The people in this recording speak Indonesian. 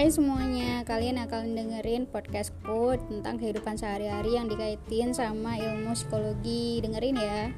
Hai semuanya, kalian akan dengerin podcastku tentang kehidupan sehari-hari yang dikaitin sama ilmu psikologi. Dengerin ya.